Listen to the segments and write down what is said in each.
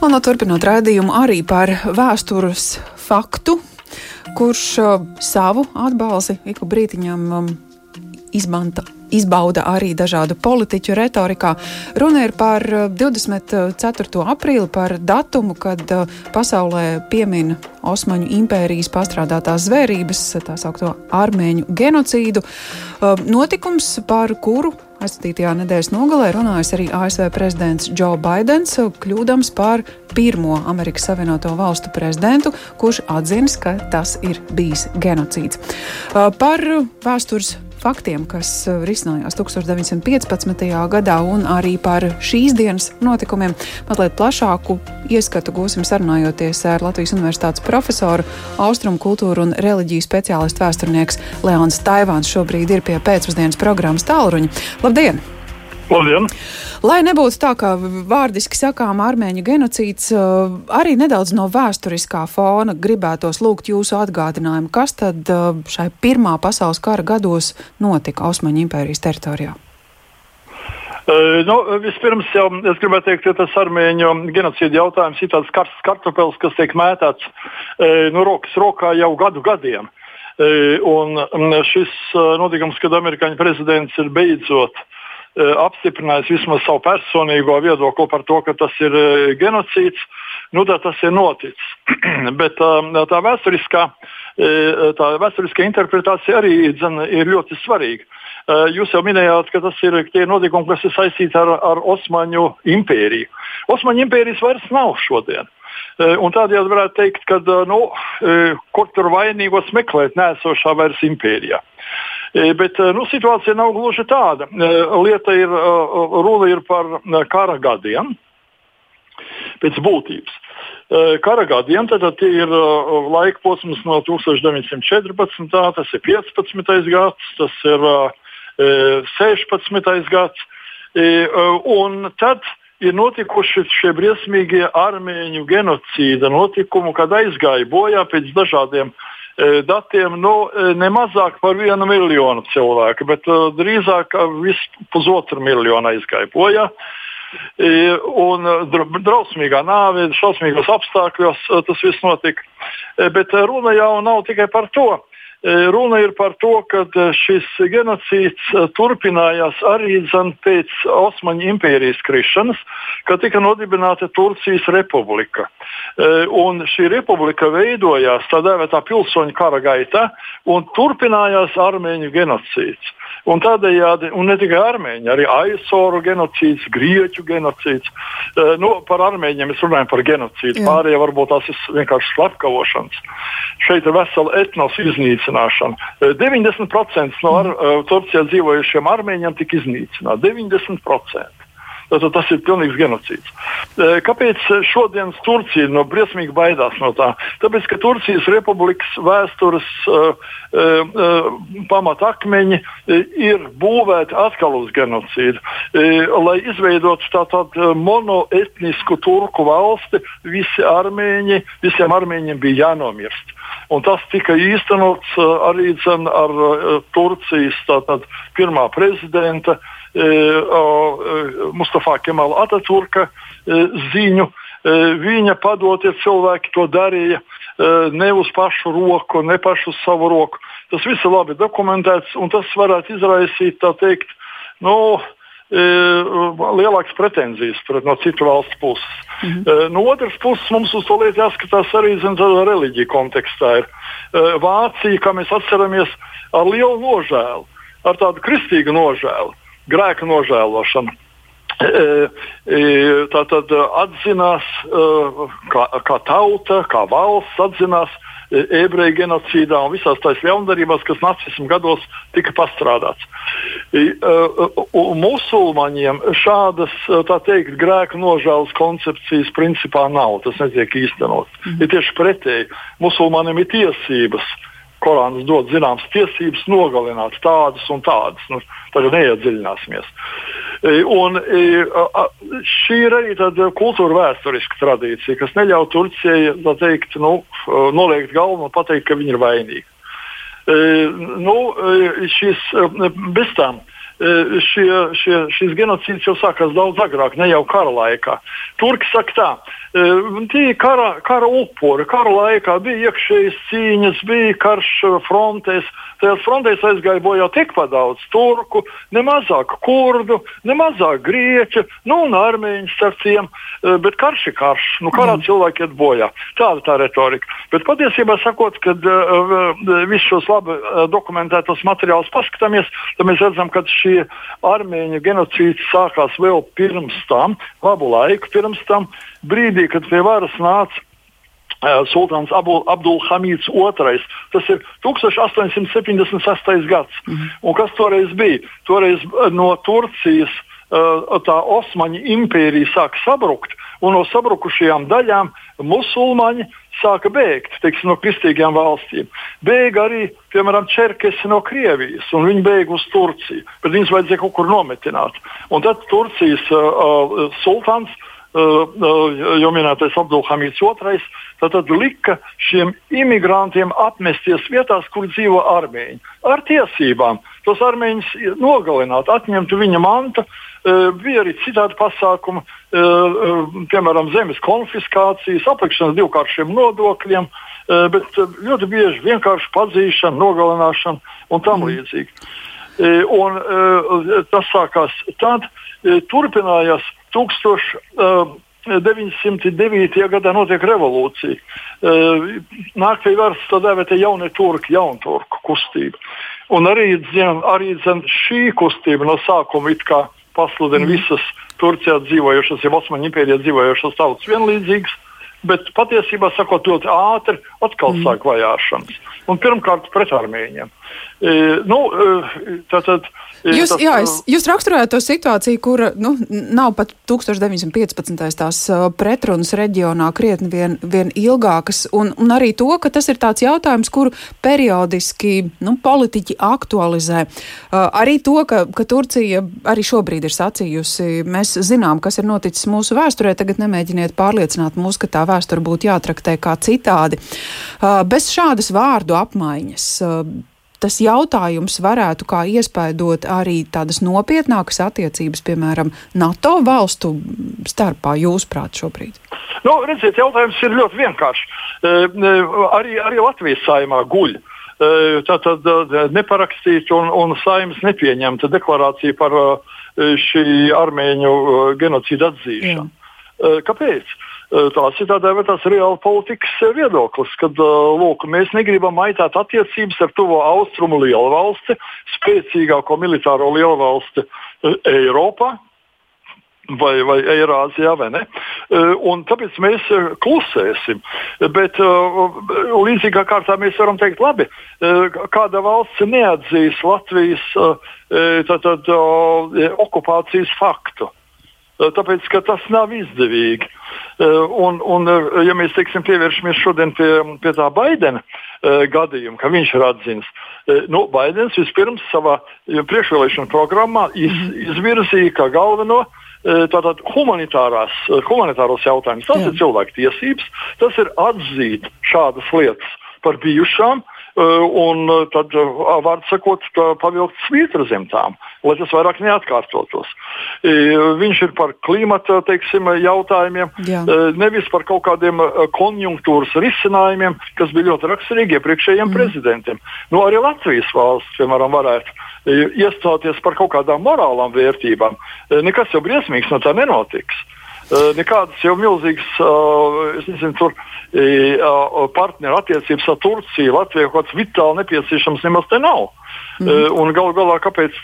Un turpinot raidījumu arī par vēstures faktu, kurš savu atbalsi ik pa brītiņam izmanta, izbauda arī dažādu politiķu retorikā. Runa ir par 24. Uh, aprīli, par datumu, kad pasaulē piemin Osmaņu impērijas pastrādātās zvērības, tā saucamo armēņu genocīdu. Notikums, par kuru aizskatītajā nedēļas nogalē runājis arī ASV prezidents Joe Bidenis, kļūdams par pirmo Amerikas Savienoto Valstu prezidentu, kurš atzīst, ka tas ir bijis genocīds. Par vēstures faktiem, kas uh, risinājās 1915. gadā, un arī par šīs dienas notikumiem. Mazliet plašāku ieskatu gūsim sarunājoties ar Latvijas Universitātes profesoru, austrumu kultūru un reliģiju speciālistu vēsturnieks Leons Taivāns. Šobrīd ir pie pēcpusdienas programmas tālruņa. Labdien! Labdien! Lai nebūtu tā, kā vārdiski sakām, armēņu genocīds, uh, arī nedaudz no vēsturiskā fona gribētos lūgt jūsu atgādinājumu, kas tad uh, šai Pirmā pasaules kara gados notika Osmaņu impērijas teritorijā. Uh, nu, vispirms jau es gribētu teikt, ka tas armēņu genocīda jautājums ir tāds karsts kartupēlis, kas tiek mētāts no rokas rokā jau gadu gadiem. Un šis notikums, kad amerikāņu prezidents ir beidzot uh, apstiprinājis vismaz savu personīgo viedokli par to, ka tas ir e, genocīds, nu, tas ir noticis. Bet e, tā vēsturiskā, tā vēsturiskā interpretācija arī dzen, ir ļoti svarīga. Jūs jau minējāt, ka tas ir tie notikumi, kas ir saistīti ar, ar Osmaņu impēriju. Osmaņu impērijas vairs nav šodien. Un tādējādi varētu teikt, ka nu, kur tur vainīgos meklēt nēsošā vairs impērijā. E, bet e, nu, situācija nav gluži tāda. E, lieta ir, runa ir par kara gadiem pēc būtības. Kara gadiem tad ir laika posms no 1914. tas ir 15. gads, tas ir 16. gads. Un tad ir notikuši šie briesmīgie armēņu genocīda notikumi, kad aizgāja bojā pēc dažādiem uh, datiem nu, e, ne mazāk par vienu miljonu cilvēku, bet uh, drīzāk pusotru miljonu aizgāja bojā. Un drausmīgā nāve, šausmīgos apstākļos tas viss notika. Bet runa jau nav tikai par to. Runa ir par to, ka šis genocīds turpinājās arī zem, pēc Osmaņu impērijas krišanas, kad tika nodibināta Turcijas republika. Un šī republika veidojās tā dēvētā pilsoņu kara gaitā un turpinājās armēņu genocīds. Un tādējādi, un ne tikai armēņi, arī aizoru genocīds, grieķu genocīds. Uh, nu, par armēņiem mēs runājam par genocīdu. Pārējie varbūt tās ir vienkārši slepkavošanas. Šeit ir vesela etnos iznīcināšana. Uh, 90% no ar, uh, Turcijā dzīvojušiem armēņiem tika iznīcināti. 90%. Tātad tas ir pilnīgs genocīds. Kāpēc šodienas Turcija no briesmīgi baidās no tā? Tāpēc, ka Turcijas republikas vēstures uh, uh, pamatakmeņi ir būvēti atkal uz genocīdu. Uh, lai izveidotu tādu monoetnisku turku valsti, visi armēņi, visiem armēņiem bija jānomirst. Un tas tika īstenots arī dzen, ar Turcijas tātad, pirmā prezidenta uh, E, e, Mustafa Kemala Ataturka e, ziņu. Viņa padotie cilvēki to darīja ne uz pašu roku, ne pašu savu roku. Tas viss ir labi dokumentēts, un tas varētu izraisīt, tā teikt, nu, lielākas pretenzijas pret no citu valstu puses. Mhm. No otras puses, mums uz to lietu jāskatās arī tādā reliģija kontekstā. Ir. Vācija, kā mēs atceramies, ar lielu nožēlu, ar tādu kristīgu nožēlu grēka nožēlošana. E, e, tā tad atzinās, e, kā, kā tauta, kā valsts atzinās ebreju genocīdā un visās tās ļaundarībās, kas nacismu gados tika pastrādāts. Musulmaņiem šādas teikt, grēka nožēlas koncepcijas principā nav. Tas netiek īstenots. Mm -hmm. Ir tieši pretēji. Musulmanim ir tiesības uh, Korāns dod zināmas tiesības nogalināt tādus un tādus. Nu, tagad neiedziļināsimies. E, un e, šī ir arī kultūra vēsturiska tradīcija, kas neļauj Turcijai teikt, nu, noliekt galvu un pateikt, ka viņi ir vainīgi. E, nu, šis, bez tām šie, šie, šis genocīds jau sākās daudz agrāk, ne jau kara laikā. Turki saka tā, tie kara, kara upuri, kara laikā bija iekšējas cīņas, bija karš frontēs, tajās frontēs aizgāja bojā tikpat daudz turku, ne mazāk kurdu, ne mazāk grieķu, nu un armēņu starp tiem, bet karš ir karš, nu karā mm. cilvēki iet bojā. Tāda tā retorika. Bet patiesībā sakot, kad uh, visus šos labi dokumentētos materiālus paskatāmies, tad mēs redzam, ka šī armēņu genocīds sākās vēl pirms tam, labu laiku pirms tam, brīdī, kad pie varas nāca Sultāns Abdulhamīds II. Tas ir 1876. gads. Mm -hmm. Un kas toreiz bija? Toreiz no Turcijas tā Osmaņu impērija sāka sabrukt, un no sabrukušajām daļām musulmaņi sāka bēgt teiksim, no kristīgām valstīm. Bēga arī, piemēram, čerkesi no Krievijas, un viņi bēga uz Turciju, bet viņus vajadzēja kaut kur nometināt. Un tad Turcijas uh, sultāns jau minētais Abdulhamīds II, tad lika šiem imigrantiem apmesties vietās, kur dzīvo armēņi. Ar tiesībām tos armēņus nogalināt, atņemt viņa mantu. Bija arī citādi pasākumi, piemēram, zemes konfiskācijas, aplikšanas divkāršiem nodokļiem, bet ļoti bieži vienkārši padzīšana, nogalināšana un tam mm. līdzīgi. Un, tas sākās tad, turpinājās 1909. gadā notiek revolūcija. Nāk pie varas tā dēvēta jaunie turki, jaunturku kustība. Un arī, zin, arī zin, šī kustība no sākuma pasludina mm. visas Turcijā dzīvojošas, jau Osmaņu impērijā dzīvojošas tautas vienlīdzīgas, bet patiesībā sakot, ļoti ātri atkal mm. sāk vajāšanas. Un pirmkārt pret armēņiem. Nu, tātad, Jūs, tas, jā, es, jūs raksturojat to situāciju, kur nu, nav pat 1915. tās pretrunas reģionā krietni vien, vien ilgākas, un, un arī to, ka tas ir tāds jautājums, kuru periodiski nu, politiķi aktualizē. Arī to, ka, ka Turcija arī šobrīd ir sacījusi, mēs zinām, kas ir noticis mūsu vēsturē, tagad nemēģiniet pārliecināt mūs, ka tā vēsture būtu jātraktē kā citādi. Bez šādas vārdu apmaiņas. Tas jautājums varētu kā iespēdot arī tādas nopietnākas attiecības, piemēram, NATO valstu starpā, jūsuprāt, šobrīd? Nu, redziet, jautājums ir ļoti vienkāršs. E, e, arī, arī Latvijas saimā guļ. E, tātad neparakstīt un, un saimnes nepieņemta deklarācija par šī armēņu genocīdu atzīšanu. Jā. Kāpēc? Tās ir tādā veidā reāla politikas viedoklis, kad lūk, mēs negribam maitāt attiecības ar tuvo austrumu lielvalsti, spēcīgāko militāro lielvalsti Eiropā. Vai, vai Eirāzijā, vai ne? Un tāpēc mēs klusēsim. Bet līdzīgā kārtā mēs varam teikt, labi, kāda valsts neatzīs Latvijas tātad, okupācijas faktu. Tāpēc, ka tas nav izdevīgi. Eh, un, un, eh, ja mēs teiksim, pievēršamies šodien pie, pie tā Baidena uh, gadījuma, ka viņš ir atzīts, uh, nu, Baidens vispirms savā priekšvēlēšana programmā iz, mhm. izvirzīja kā galveno tātad humanitāros jautājumus. Tas Jā. ir cilvēku tiesības, tas ir atzīt šādas lietas par bijušām, un tad, vārdu sakot, pavilkt svītru zem tām lai tas vairāk neatkārtotos. Viņš ir par klimata teiksim, jautājumiem, Jā. nevis par kaut kādiem konjunktūras risinājumiem, kas bija ļoti raksturīgi iepriekšējiem mm. prezidentiem. Nu, arī Latvijas valsts, piemēram, varētu iestāties par kaut kādām morālām vērtībām. Nekas jau briesmīgs no tā nenotiks. Nekādas jau milzīgas, es nezinu, tur partneru attiecības ar Turciju Latvijai kaut kāds vitāli nepieciešams nemaz te nav. Mm. Un galu galā, kāpēc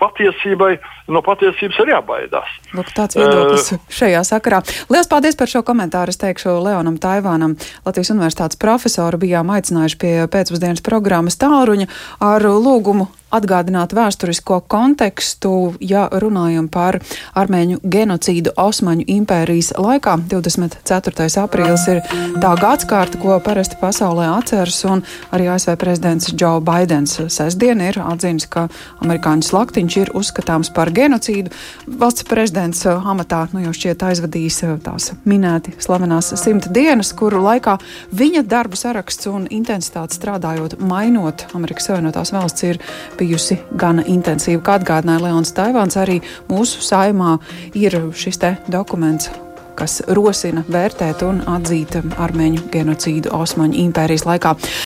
patiesībai no patiesības ir jābaidās? Lūk, tāds viedoklis uh, šajā sakarā. Lielas paldies par šo komentāru. Es teikšu Leonam Taivānam, Latvijas universitātes profesoru, bijām aicinājuši pie pēcpusdienas programmas tālruņa ar lūgumu atgādināt vēsturisko kontekstu, ja runājam par armēņu genocīdu Osmaņu impērijas laikā. 24. aprīlis ir tā gadskārta, ko parasti pasaulē atceras, un arī ASV prezidents Džo Baidens sestdien ir atzīmis, ka amerikāņu slaktiņš ir uzskatāms par genocīdu. Valsts prezidents amatā nu, jau šķiet aizvadījis tās minēti slavenās simta dienas, kuru laikā viņa darba saraksts un intensitāte strādājot, mainot Amerikas Savienotās valsts ir bijusi gana intensīva. Kā atgādināja Leons Taivāns, arī mūsu saimā ir šis dokuments kas rosina vērtēt un atzīt armēņu genocīdu Osmaņu impērijas laikā.